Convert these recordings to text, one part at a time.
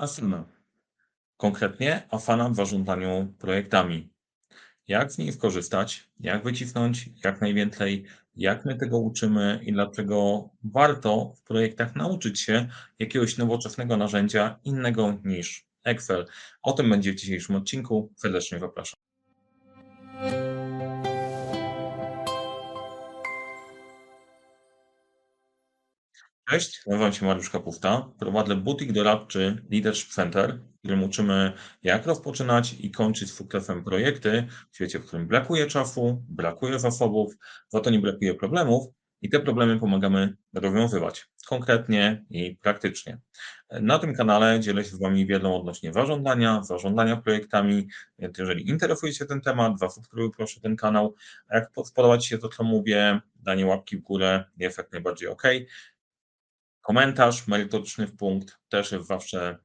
Asana. Konkretnie Asana w zarządzaniu projektami. Jak z niej skorzystać, jak wycisnąć jak najwięcej, jak my tego uczymy i dlaczego warto w projektach nauczyć się jakiegoś nowoczesnego narzędzia innego niż Excel. O tym będzie w dzisiejszym odcinku. Serdecznie zapraszam. Cześć, nazywam się Mariusz Kapufta. Prowadzę butik doradczy Leadership Center, w którym uczymy, jak rozpoczynać i kończyć sukcesem projekty w świecie, w którym brakuje czasu, brakuje zasobów, za to nie brakuje problemów i te problemy pomagamy rozwiązywać konkretnie i praktycznie. Na tym kanale dzielę się z Wami wiedzą odnośnie zarządzania, zarządzania projektami, więc jeżeli interesuje się ten temat, zasubskrybuj proszę ten kanał. A jak podoba Ci się to, co mówię, danie łapki w górę jest jak najbardziej ok komentarz merytoryczny w punkt też jest zawsze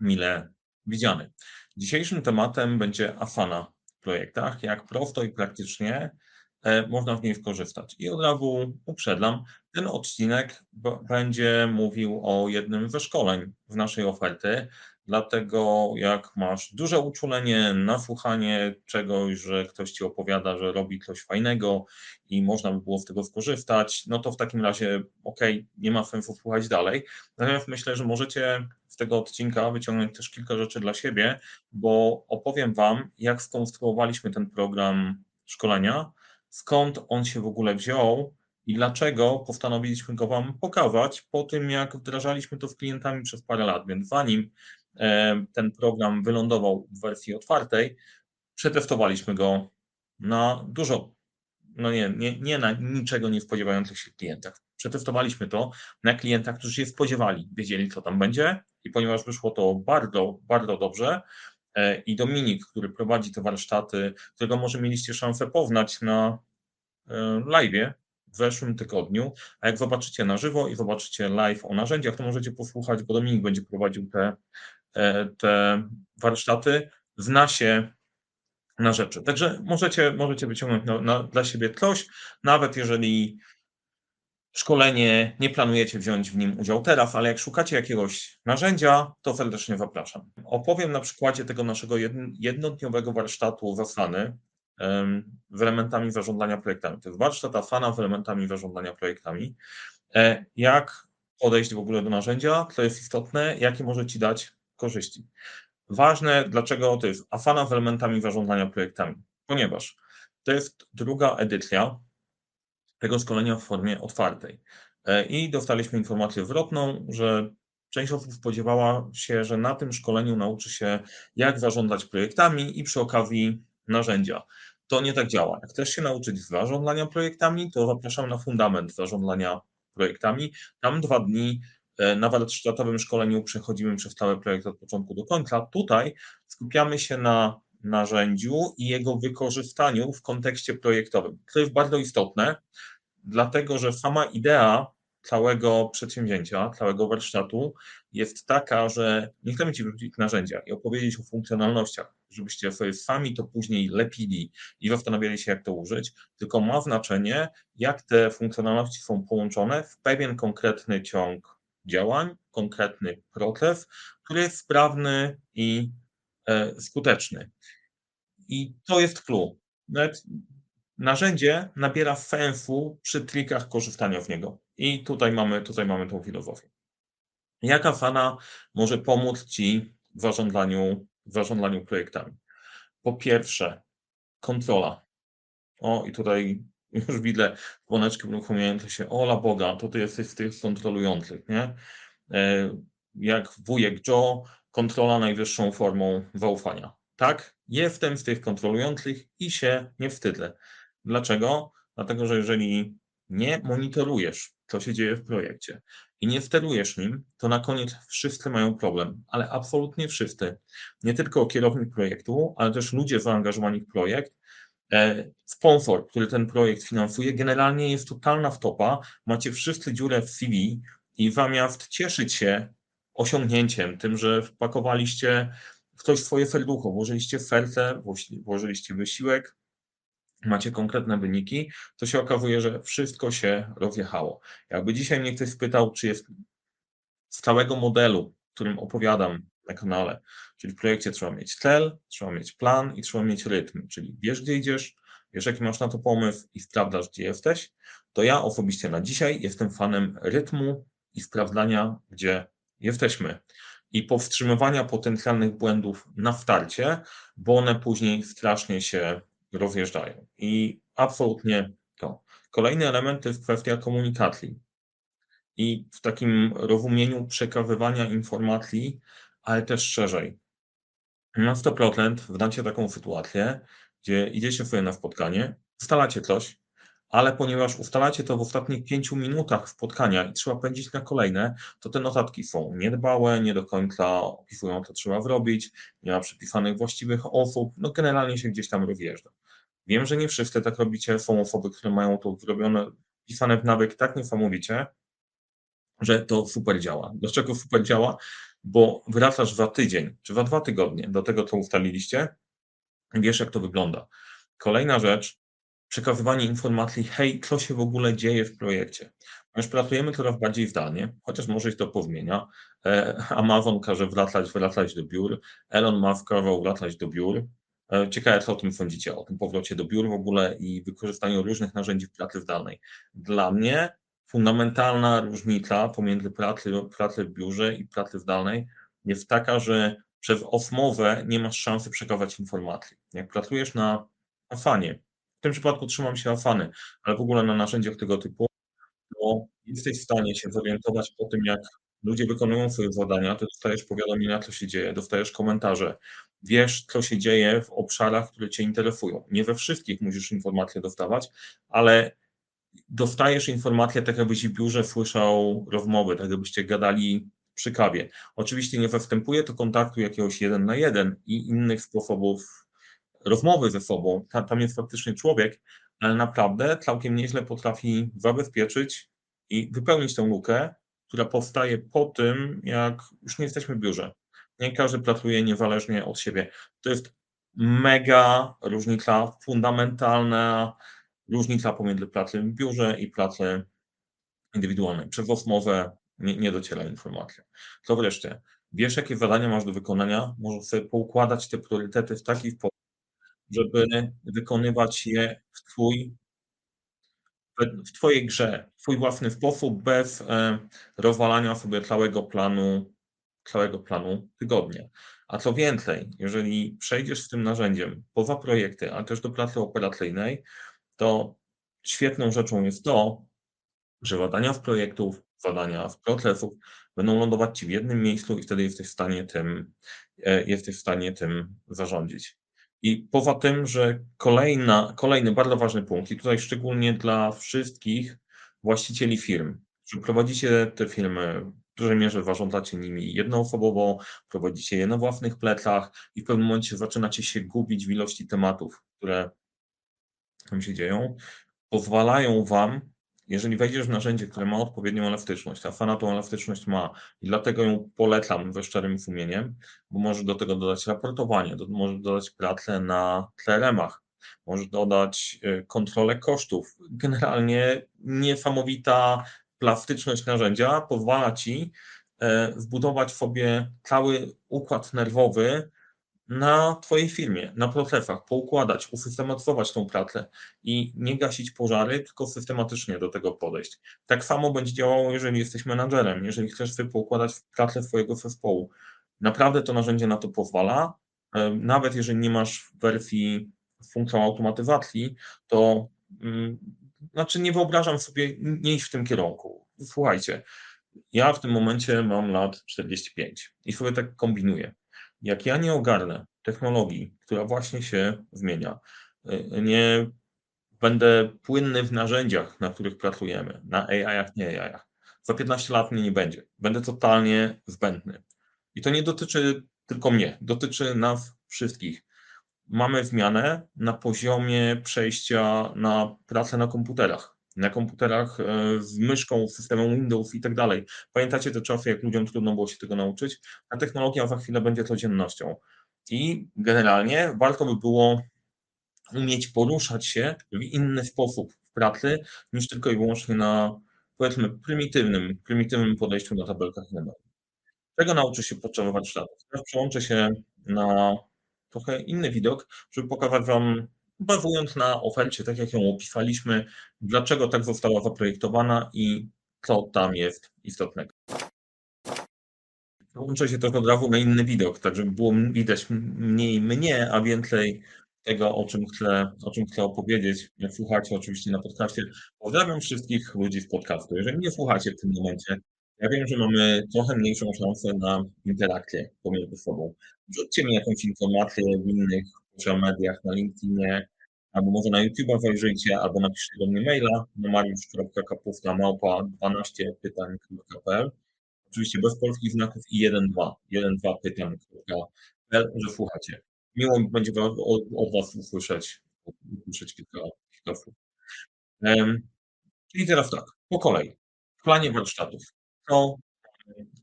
mile widziany. Dzisiejszym tematem będzie Afana w projektach, jak prosto i praktycznie e, można w niej skorzystać. I od razu uprzedzam, ten odcinek będzie mówił o jednym ze szkoleń w naszej oferty, Dlatego jak masz duże uczulenie na słuchanie czegoś, że ktoś ci opowiada, że robi coś fajnego i można by było z tego skorzystać, no to w takim razie ok, nie ma sensu słuchać dalej. Natomiast myślę, że możecie z tego odcinka wyciągnąć też kilka rzeczy dla siebie, bo opowiem Wam, jak skonstruowaliśmy ten program szkolenia, skąd on się w ogóle wziął i dlaczego postanowiliśmy go Wam pokazać po tym, jak wdrażaliśmy to z klientami przez parę lat. Więc zanim ten program wylądował w wersji otwartej, przetestowaliśmy go na dużo, no nie, nie, nie na niczego nie spodziewających się klientach. Przetestowaliśmy to na klientach, którzy się spodziewali, wiedzieli, co tam będzie, i ponieważ wyszło to bardzo, bardzo dobrze, e, i Dominik, który prowadzi te warsztaty, którego może mieliście szansę poznać na e, live w zeszłym tygodniu, a jak zobaczycie na żywo i zobaczycie live o narzędziach, to możecie posłuchać, bo Dominik będzie prowadził te te warsztaty, zna się na rzeczy. Także możecie, możecie wyciągnąć na, na, dla siebie coś, nawet jeżeli szkolenie nie planujecie wziąć w nim udział teraz, ale jak szukacie jakiegoś narzędzia, to serdecznie zapraszam. Opowiem na przykładzie tego naszego jednodniowego warsztatu zasany z elementami zarządzania projektami. To jest warsztat Asana z elementami zarządzania projektami. E, jak podejść w ogóle do narzędzia, co jest istotne, jakie może Ci dać korzyści. Ważne, dlaczego to jest Asana z elementami zarządzania projektami, ponieważ to jest druga edycja tego szkolenia w formie otwartej. E, I dostaliśmy informację zwrotną, że część osób spodziewała się, że na tym szkoleniu nauczy się, jak zarządzać projektami i przy okazji narzędzia. To nie tak działa. Jak chcesz się nauczyć zarządzania projektami, to zapraszam na fundament zarządzania projektami. Tam dwa dni na warsztatowym szkoleniu przechodzimy przez cały projekt od początku do końca. Tutaj skupiamy się na narzędziu i jego wykorzystaniu w kontekście projektowym. To jest bardzo istotne, dlatego że sama idea całego przedsięwzięcia, całego warsztatu jest taka, że nie chcemy Ci wrzucić narzędzia i opowiedzieć o funkcjonalnościach, żebyście sobie sami to później lepili i zastanawiali się, jak to użyć, tylko ma znaczenie, jak te funkcjonalności są połączone w pewien konkretny ciąg działań, konkretny proces, który jest sprawny i e, skuteczny. I to jest clue. Nawet narzędzie nabiera sensu przy trikach korzystania z niego. I tutaj mamy, tutaj mamy tą filozofię. Jaka fana może pomóc Ci w zarządzaniu, w zarządzaniu projektami? Po pierwsze, kontrola. O, i tutaj już widzę dzwoneczki uruchamiające się, ola Boga, to ty jesteś z tych kontrolujących, nie? E, jak wujek Joe, kontrola najwyższą formą zaufania. Tak, jestem z tych kontrolujących i się nie wstydzę. Dlaczego? Dlatego, że jeżeli nie monitorujesz, co się dzieje w projekcie i nie sterujesz nim, to na koniec wszyscy mają problem, ale absolutnie wszyscy. Nie tylko kierownik projektu, ale też ludzie zaangażowani w projekt sponsor, który ten projekt finansuje, generalnie jest totalna wtopa. Macie wszyscy dziurę w CV i zamiast cieszyć się osiągnięciem, tym, że wpakowaliście w coś swoje serducho, włożyliście serce, włożyliście wysiłek, macie konkretne wyniki, to się okazuje, że wszystko się rozjechało. Jakby dzisiaj mnie ktoś spytał, czy jest z całego modelu którym opowiadam na kanale. Czyli w projekcie trzeba mieć cel, trzeba mieć plan i trzeba mieć rytm, czyli wiesz, gdzie idziesz, wiesz, jaki masz na to pomysł i sprawdzasz, gdzie jesteś, to ja osobiście na dzisiaj jestem fanem rytmu i sprawdzania, gdzie jesteśmy i powstrzymywania potencjalnych błędów na starcie, bo one później strasznie się rozjeżdżają. I absolutnie to. Kolejny element to jest kwestia komunikacji. I w takim rozumieniu przekazywania informacji, ale też szerzej. Na 100% wdacie taką sytuację, gdzie idziecie sobie na spotkanie, ustalacie coś, ale ponieważ ustalacie to w ostatnich pięciu minutach spotkania i trzeba pędzić na kolejne, to te notatki są niedbałe, nie do końca opisują, co trzeba zrobić, nie ma przypisanych właściwych osób, no generalnie się gdzieś tam rozjeżdża. Wiem, że nie wszyscy tak robicie, są osoby, które mają to zrobione, pisane w nawyk tak niesamowicie, że to super działa. Dlaczego super działa? Bo wracasz za tydzień, czy za dwa tygodnie do tego, co ustaliliście, wiesz, jak to wygląda. Kolejna rzecz, przekazywanie informacji, hej, co się w ogóle dzieje w projekcie. Ponieważ pracujemy coraz bardziej zdalnie, chociaż może się to pozmienia. E, Amazon każe wracać, wracać do biur, Elon Musk każe wracać do biur. E, ciekawe, co o tym sądzicie, o tym powrocie do biur w ogóle i wykorzystaniu różnych narzędzi w pracy zdalnej. Dla mnie fundamentalna różnica pomiędzy pracy, pracy w biurze i pracy zdalnej jest taka, że przez osmowę nie masz szansy przekazać informacji. Jak pracujesz na Afanie, w tym przypadku trzymam się Afany, ale w ogóle na narzędziach tego typu, to jesteś w stanie się zorientować po tym, jak ludzie wykonują swoje zadania, to dostajesz powiadomienia, co się dzieje, dostajesz komentarze, wiesz, co się dzieje w obszarach, które Cię interesują. Nie we wszystkich musisz informacje dostawać, ale dostajesz informacje tak, jakbyś w biurze słyszał rozmowy, tak jakbyście gadali przy kawie. Oczywiście nie zastępuje to kontaktu jakiegoś jeden na jeden i innych sposobów rozmowy ze sobą. Tam jest faktycznie człowiek, ale naprawdę całkiem nieźle potrafi zabezpieczyć i wypełnić tę lukę, która powstaje po tym, jak już nie jesteśmy w biurze. Nie każdy pracuje niezależnie od siebie. To jest mega różnica, fundamentalna różnica pomiędzy pracą w biurze i pracą indywidualną. Przez nie, nie dociera informacja. Co wreszcie, wiesz, jakie zadania masz do wykonania, możesz sobie poukładać te priorytety w taki sposób, żeby wykonywać je w twój w Twojej grze, w Twój własny sposób, bez e, rozwalania sobie całego planu, całego planu tygodnia. A co więcej, jeżeli przejdziesz z tym narzędziem poza projekty, a też do pracy operacyjnej, to świetną rzeczą jest to, że badania w projektów, badania w procesów będą lądować Ci w jednym miejscu i wtedy jesteś w stanie tym, e, jesteś w stanie tym zarządzić. I poza tym, że kolejna, kolejny bardzo ważny punkt, i tutaj szczególnie dla wszystkich właścicieli firm, że prowadzicie te firmy, w dużej mierze zarządzacie nimi jednoosobowo, prowadzicie je na własnych plecach i w pewnym momencie zaczynacie się gubić w ilości tematów, które tam się dzieją, pozwalają Wam jeżeli wejdziesz w narzędzie, które ma odpowiednią elastyczność, a Fana tą elastyczność ma i dlatego ją polecam ze szczerym sumieniem, bo może do tego dodać raportowanie, do, może dodać pracę na CRM-ach, może dodać y, kontrolę kosztów. Generalnie niesamowita plastyczność narzędzia pozwala Ci e, zbudować sobie cały układ nerwowy, na Twojej firmie, na procesach, poukładać, usystematyzować tą pracę i nie gasić pożary, tylko systematycznie do tego podejść. Tak samo będzie działało, jeżeli jesteś menadżerem, jeżeli chcesz poukładać pracę swojego zespołu. Naprawdę to narzędzie na to pozwala. Nawet jeżeli nie masz wersji z funkcją automatyzacji, to mm, znaczy nie wyobrażam sobie nie iść w tym kierunku. Słuchajcie, ja w tym momencie mam lat 45 i sobie tak kombinuję jak ja nie ogarnę technologii, która właśnie się zmienia, y, nie będę płynny w narzędziach, na których pracujemy, na AI-ach, nie AI-ach, za 15 lat mnie nie będzie. Będę totalnie zbędny. I to nie dotyczy tylko mnie, dotyczy nas wszystkich. Mamy zmianę na poziomie przejścia na pracę na komputerach na komputerach e, z myszką, systemem Windows i tak dalej. Pamiętacie te czasy, jak ludziom trudno było się tego nauczyć? A technologia za chwilę będzie codziennością. I generalnie warto by było umieć poruszać się w inny sposób w pracy, niż tylko i wyłącznie na powiedzmy prymitywnym, prymitywnym podejściu na tabelkach numer. Czego nauczysz się podczas warsztatów? Teraz przełączę się na trochę inny widok, żeby pokazać Wam, bazując na ofercie, tak jak ją opisaliśmy, dlaczego tak została zaprojektowana i co tam jest istotnego. Przełączę się trochę od razu na inny widok, tak żeby było widać mniej mnie, a więcej tego, o czym chcę, o czym chcę opowiedzieć. Jak słuchacie oczywiście na podcaście, pozdrawiam wszystkich ludzi z podcastu. Jeżeli nie słuchacie w tym momencie, ja wiem, że mamy trochę mniejszą szansę na interakcję pomiędzy sobą. Wrzućcie mi jakąś informację w innych social mediach, na LinkedInie, albo może na YouTube'a zajrzyjcie, albo napiszcie do mnie maila na mariusz.kapówka małpa 12 pytań.pl Oczywiście bez polskich znaków i 1-2. 1-2 pytań.pl, że słuchacie. Miło będzie od, od Was usłyszeć, usłyszeć kilka, kilka słów. Um, czyli teraz tak, po kolei. W planie warsztatów. Co,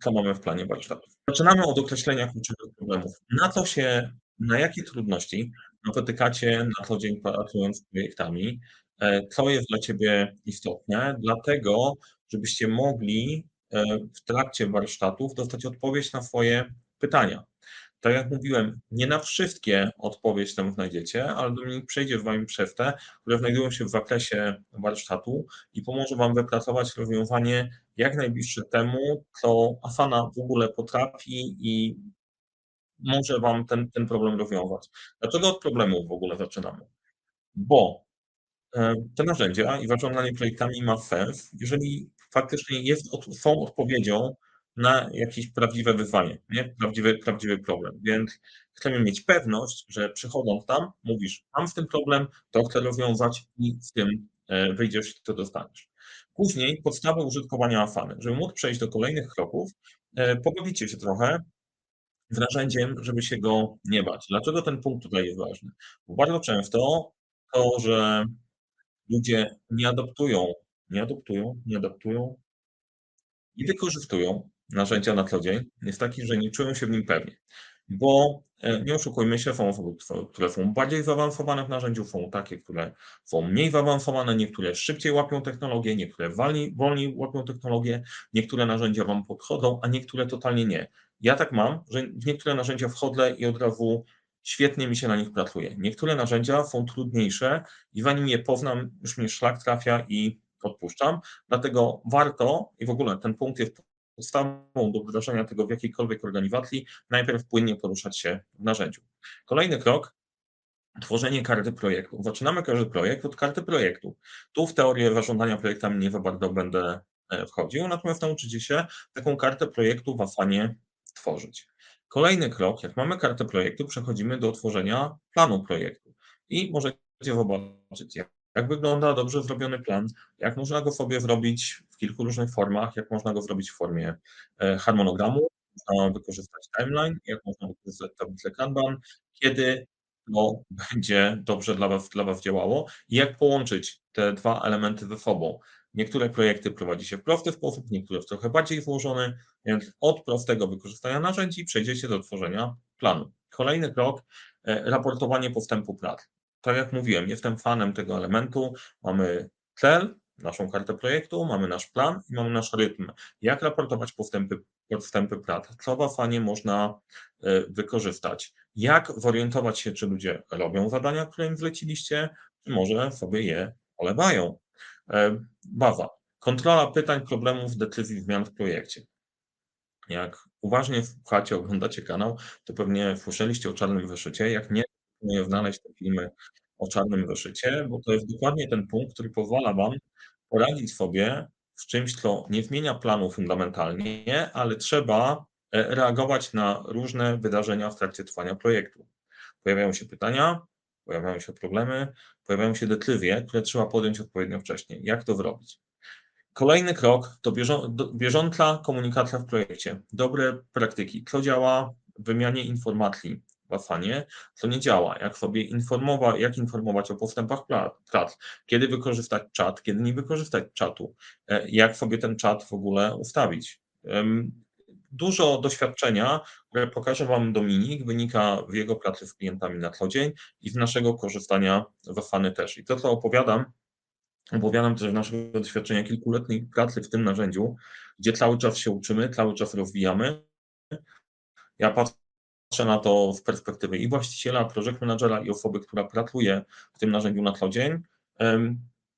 co mamy w planie warsztatów? Zaczynamy od określenia kluczowych problemów. Na co się, na jakie trudności napotykacie na co dzień pracując z projektami, e, co jest dla Ciebie istotne, dlatego, żebyście mogli e, w trakcie warsztatów dostać odpowiedź na swoje pytania. Tak jak mówiłem, nie na wszystkie odpowiedź tam znajdziecie, ale Dominik przejdzie z Wami przez te, które znajdują się w zakresie warsztatu i pomoże Wam wypracować rozwiązanie jak najbliższe temu, co Asana w ogóle potrafi i może Wam ten, ten problem rozwiązać. Dlaczego od problemu w ogóle zaczynamy? Bo e, te narzędzia i zarządzanie projektami ma sens, jeżeli faktycznie jest, są odpowiedzią na jakieś prawdziwe wyzwanie, nie? Prawdziwy, prawdziwy problem. Więc chcemy mieć pewność, że przychodząc tam, mówisz, mam w tym problem, to chcę rozwiązać i z tym e, wyjdziesz, to dostaniesz. Później podstawy użytkowania Afany. Żeby móc przejść do kolejnych kroków, e, pobawicie się trochę z narzędziem, żeby się go nie bać. Dlaczego ten punkt tutaj jest ważny? Bo bardzo często to, że ludzie nie adoptują, nie adoptują, nie adaptują i wykorzystują narzędzia na co dzień jest taki, że nie czują się w nim pewnie. Bo e, nie oszukujmy się, są osoby, które są bardziej zaawansowane w narzędziu, są takie, które są mniej zaawansowane, niektóre szybciej łapią technologię, niektóre wolniej łapią technologię, niektóre narzędzia Wam podchodzą, a niektóre totalnie nie. Ja tak mam, że niektóre narzędzia wchodzę i od razu świetnie mi się na nich pracuje. Niektóre narzędzia są trudniejsze i zanim je poznam, już mnie szlak trafia i odpuszczam. Dlatego warto, i w ogóle ten punkt jest podstawą do wdrażania tego w jakiejkolwiek organizacji, najpierw płynnie poruszać się w narzędziu. Kolejny krok, tworzenie karty projektu. Zaczynamy każdy projekt od karty projektu. Tu w teorię zarządzania projektami nie za bardzo będę e, wchodził, natomiast nauczycie się taką kartę projektu w Asanie tworzyć. Kolejny krok, jak mamy kartę projektu, przechodzimy do tworzenia planu projektu i możecie zobaczyć, jak wygląda dobrze zrobiony plan, jak można go sobie zrobić w kilku różnych formach, jak można go zrobić w formie e, harmonogramu, można wykorzystać timeline, jak można wykorzystać tablicę Kanban, kiedy to będzie dobrze dla was, dla was działało i jak połączyć te dwa elementy ze sobą. Niektóre projekty prowadzi się w prosty sposób, niektóre w trochę bardziej złożony, więc od prostego wykorzystania narzędzi przejdziecie do tworzenia planu. Kolejny krok, e, raportowanie postępu prac tak jak mówiłem, jestem fanem tego elementu. Mamy cel, naszą kartę projektu, mamy nasz plan i mamy nasz rytm. Jak raportować postępy, postępy prac? Co w Afanie można e, wykorzystać? Jak zorientować się, czy ludzie robią zadania, które im zleciliście, czy może sobie je olewają? E, baza. Kontrola pytań, problemów, decyzji, zmian w projekcie. Jak uważnie słuchacie, oglądacie kanał, to pewnie słyszeliście o czarnym wyszycie. Jak nie, proponuję znaleźć te filmy o czarnym wyszycie, bo to jest dokładnie ten punkt, który pozwala Wam poradzić sobie z czymś, co nie zmienia planu fundamentalnie, ale trzeba e, reagować na różne wydarzenia w trakcie trwania projektu. Pojawiają się pytania, pojawiają się problemy, pojawiają się decyzje, które trzeba podjąć odpowiednio wcześniej. Jak to zrobić? Kolejny krok to bieżąca komunikacja w projekcie. Dobre praktyki. Co działa w wymianie informacji, w Asanie, co nie działa. Jak sobie informować, jak informować o postępach prac, kiedy wykorzystać czat, kiedy nie wykorzystać czatu, e, jak sobie ten czat w ogóle ustawić. Dużo doświadczenia, które pokaże Wam Dominik, wynika w jego pracy z klientami na co dzień i z naszego korzystania z Asany też. I to, co opowiadam, opowiadam też naszego doświadczenia kilkuletniej pracy w tym narzędziu, gdzie cały czas się uczymy, cały czas rozwijamy Ja patrzę na to z perspektywy i właściciela, project managera, i osoby, która pracuje w tym narzędziu na co dzień.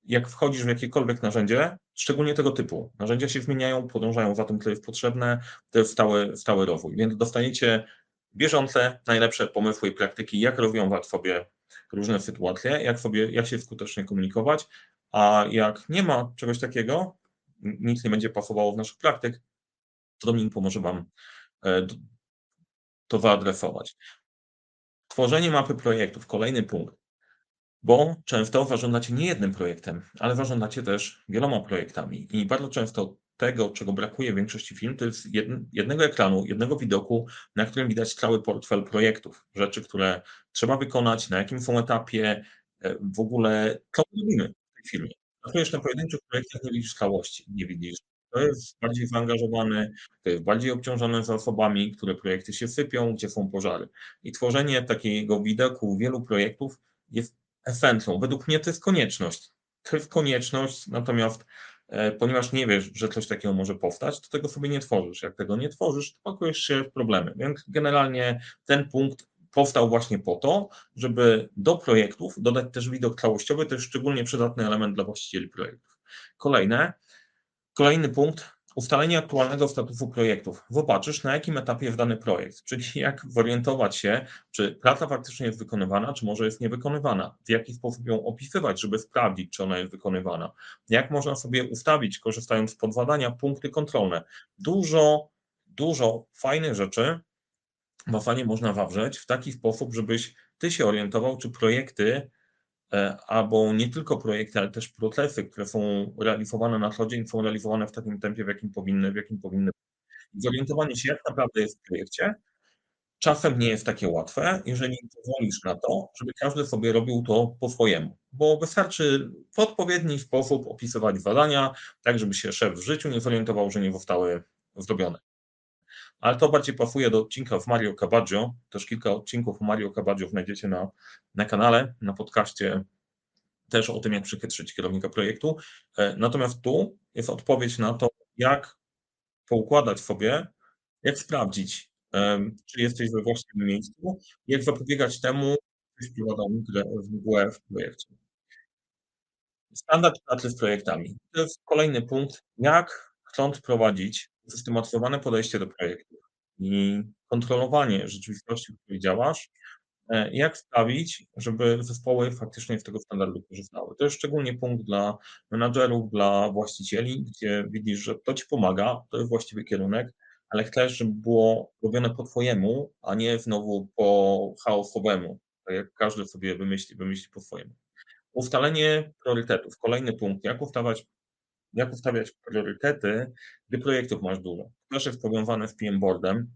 Jak wchodzisz w jakiekolwiek narzędzie, szczególnie tego typu, narzędzia się zmieniają, podążają za tym, co jest potrzebne, to jest stały, stały rozwój, więc dostaniecie bieżące, najlepsze pomysły i praktyki, jak rozwiązać sobie różne sytuacje, jak, sobie, jak się skutecznie komunikować, a jak nie ma czegoś takiego, nic nie będzie pasowało w naszych praktyk, to Dominik pomoże Wam e, to wyadresować. Tworzenie mapy projektów, kolejny punkt, bo często zarządzacie nie jednym projektem, ale zarządzacie też wieloma projektami i bardzo często tego, czego brakuje w większości firm, to jest jednego ekranu, jednego widoku, na którym widać cały portfel projektów, rzeczy, które trzeba wykonać, na jakim są etapie, e, w ogóle co robimy w tej firmie. Pracujesz na pojedynczych projektach, nie widzisz całości, nie widzisz. To jest bardziej zaangażowany, to jest bardziej obciążone zasobami, które projekty się sypią, gdzie są pożary. I tworzenie takiego widoku wielu projektów jest esencją. Według mnie to jest konieczność. To jest konieczność, natomiast E, ponieważ nie wiesz, że coś takiego może powstać, to tego sobie nie tworzysz. Jak tego nie tworzysz, to pakujesz się w problemy. Więc generalnie ten punkt powstał właśnie po to, żeby do projektów dodać też widok całościowy, to jest szczególnie przydatny element dla właścicieli projektów. Kolejne, kolejny punkt, ustalenie aktualnego statusu projektów. Zobaczysz, na jakim etapie jest dany projekt, czyli jak zorientować się, czy praca faktycznie jest wykonywana, czy może jest niewykonywana, w jaki sposób ją opisywać, żeby sprawdzić, czy ona jest wykonywana, jak można sobie ustawić, korzystając z podwadania, punkty kontrolne. Dużo, dużo fajnych rzeczy w można wawrzeć w taki sposób, żebyś ty się orientował, czy projekty albo nie tylko projekty, ale też procesy, które są realizowane na co dzień, są realizowane w takim tempie, w jakim powinny, w jakim powinny. Zorientowanie się, jak naprawdę jest w projekcie, czasem nie jest takie łatwe, jeżeli pozwolisz na to, żeby każdy sobie robił to po swojemu, bo wystarczy w odpowiedni sposób opisywać zadania, tak żeby się szef w życiu nie zorientował, że nie zostały zrobione. Ale to bardziej pasuje do odcinka w Mario Cabaggio. Też kilka odcinków Mario Cabaggio znajdziecie na, na kanale, na podcaście też o tym, jak przechytrzyć kierownika projektu. E, natomiast tu jest odpowiedź na to, jak poukładać sobie, jak sprawdzić, czy jesteś we właściwym miejscu, jak zapobiegać temu, że wprowadzamy w mgłę w projekcie. Standard pracy z projektami. To jest kolejny punkt, jak chcąc prowadzić systematyzowane podejście do projektu i kontrolowanie rzeczywistości, w której działasz, e, jak sprawić, żeby zespoły faktycznie z tego standardu korzystały. To jest szczególnie punkt dla menadżerów, dla właścicieli, gdzie widzisz, że to ci pomaga, to jest właściwy kierunek, ale chcesz, żeby było robione po twojemu, a nie znowu po chaosowemu, tak jak każdy sobie wymyśli, wymyśli po swojemu. Ustalenie priorytetów. Kolejny punkt, jak ustawać jak ustawiać priorytety, gdy projektów masz dużo. Jest powiązane z PM Boardem,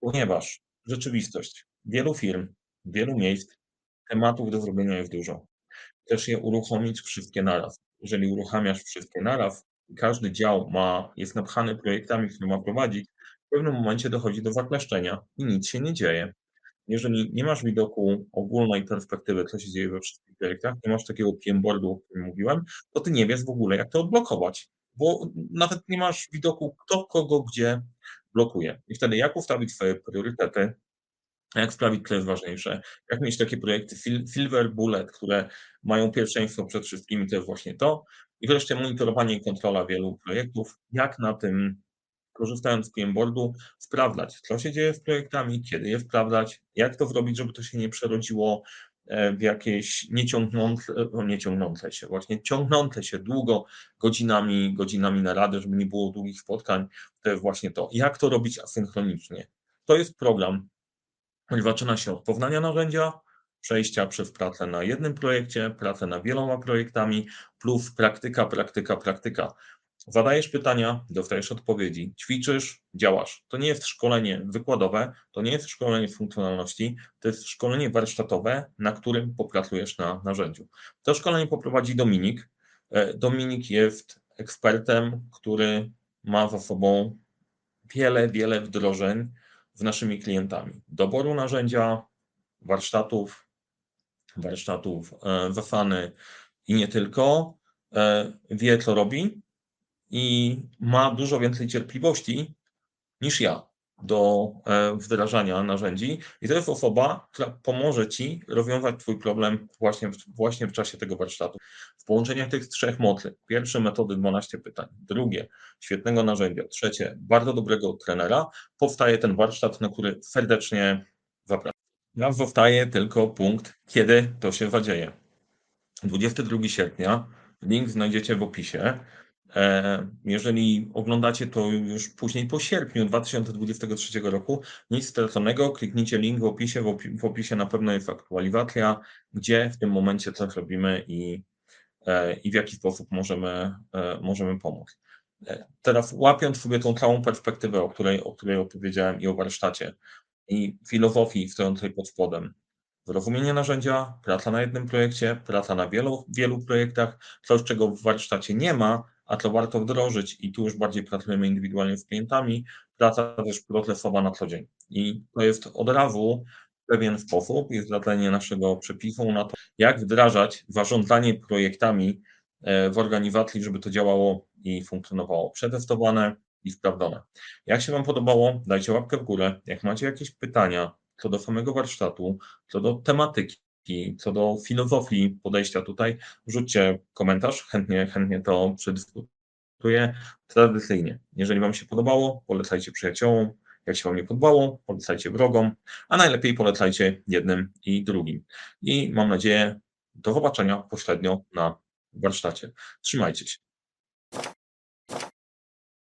ponieważ rzeczywistość wielu firm, wielu miejsc, tematów do zrobienia jest dużo. Też je uruchomić wszystkie naraz. Jeżeli uruchamiasz wszystkie naraz, każdy dział ma, jest napchany projektami, które ma prowadzić, w pewnym momencie dochodzi do zakleszczenia i nic się nie dzieje jeżeli nie masz widoku ogólnej perspektywy, co się dzieje we wszystkich projektach, nie masz takiego PMBoardu, o którym mówiłem, to ty nie wiesz w ogóle, jak to odblokować, bo nawet nie masz widoku, kto kogo gdzie blokuje. I wtedy jak ustawić swoje priorytety, jak sprawić, co jest ważniejsze, jak mieć takie projekty Silver Bullet, które mają pierwszeństwo przed wszystkimi, to jest właśnie to. I wreszcie monitorowanie i kontrola wielu projektów, jak na tym korzystając z PMBoardu, sprawdzać, co się dzieje z projektami, kiedy je sprawdzać, jak to zrobić, żeby to się nie przerodziło e, w jakieś nieciągnące, no nieciągnące się, właśnie ciągnące się długo godzinami, godzinami narady, żeby nie było długich spotkań. To jest właśnie to. Jak to robić asynchronicznie? To jest program, który zaczyna się od poznania narzędzia, przejścia przez pracę na jednym projekcie, pracę na wieloma projektami, plus praktyka, praktyka, praktyka. Zadajesz pytania, dostajesz odpowiedzi, ćwiczysz, działasz. To nie jest szkolenie wykładowe, to nie jest szkolenie funkcjonalności, to jest szkolenie warsztatowe, na którym popracujesz na narzędziu. To szkolenie poprowadzi Dominik. E, Dominik jest ekspertem, który ma za sobą wiele, wiele wdrożeń z naszymi klientami. Doboru narzędzia, warsztatów, warsztatów, e, wafany i nie tylko. E, wie, co robi, i ma dużo więcej cierpliwości niż ja, do e, wdrażania narzędzi i to jest osoba, która pomoże Ci rozwiązać Twój problem właśnie w, właśnie w czasie tego warsztatu. W połączeniach tych trzech mocy. Pierwsze metody 12 pytań, drugie świetnego narzędzia, trzecie bardzo dobrego trenera, powstaje ten warsztat, na który serdecznie zapraszam. Teraz zostaje tylko punkt, kiedy to się zadzieje. 22 sierpnia, link znajdziecie w opisie. E, jeżeli oglądacie to już później po sierpniu 2023 roku, nic straconego, kliknijcie link w opisie, w, opi w opisie na pewno jest aktualizacja, gdzie w tym momencie co robimy i, e, i w jaki sposób możemy, e, możemy pomóc. Teraz łapiąc sobie tą całą perspektywę, o której, o której opowiedziałem i o warsztacie i filozofii stojącej pod spodem, Zrozumienie narzędzia, praca na jednym projekcie, praca na wielu, wielu projektach, coś czego w warsztacie nie ma, a co warto wdrożyć i tu już bardziej pracujemy indywidualnie z klientami, praca też procesowa na co dzień. I to jest od razu pewien sposób, jest zadanie naszego przepisu na to, jak wdrażać zarządzanie projektami e, w organizacji, żeby to działało i funkcjonowało. Przetestowane i sprawdzone. Jak się Wam podobało, dajcie łapkę w górę. Jak macie jakieś pytania, co do samego warsztatu, co do tematyki, co do filozofii podejścia tutaj, wrzućcie komentarz, chętnie, chętnie to przedyskutuję tradycyjnie. Jeżeli Wam się podobało, polecajcie przyjaciołom, jak się Wam nie podobało, polecajcie wrogom, a najlepiej polecajcie jednym i drugim. I mam nadzieję, do zobaczenia pośrednio na warsztacie. Trzymajcie się.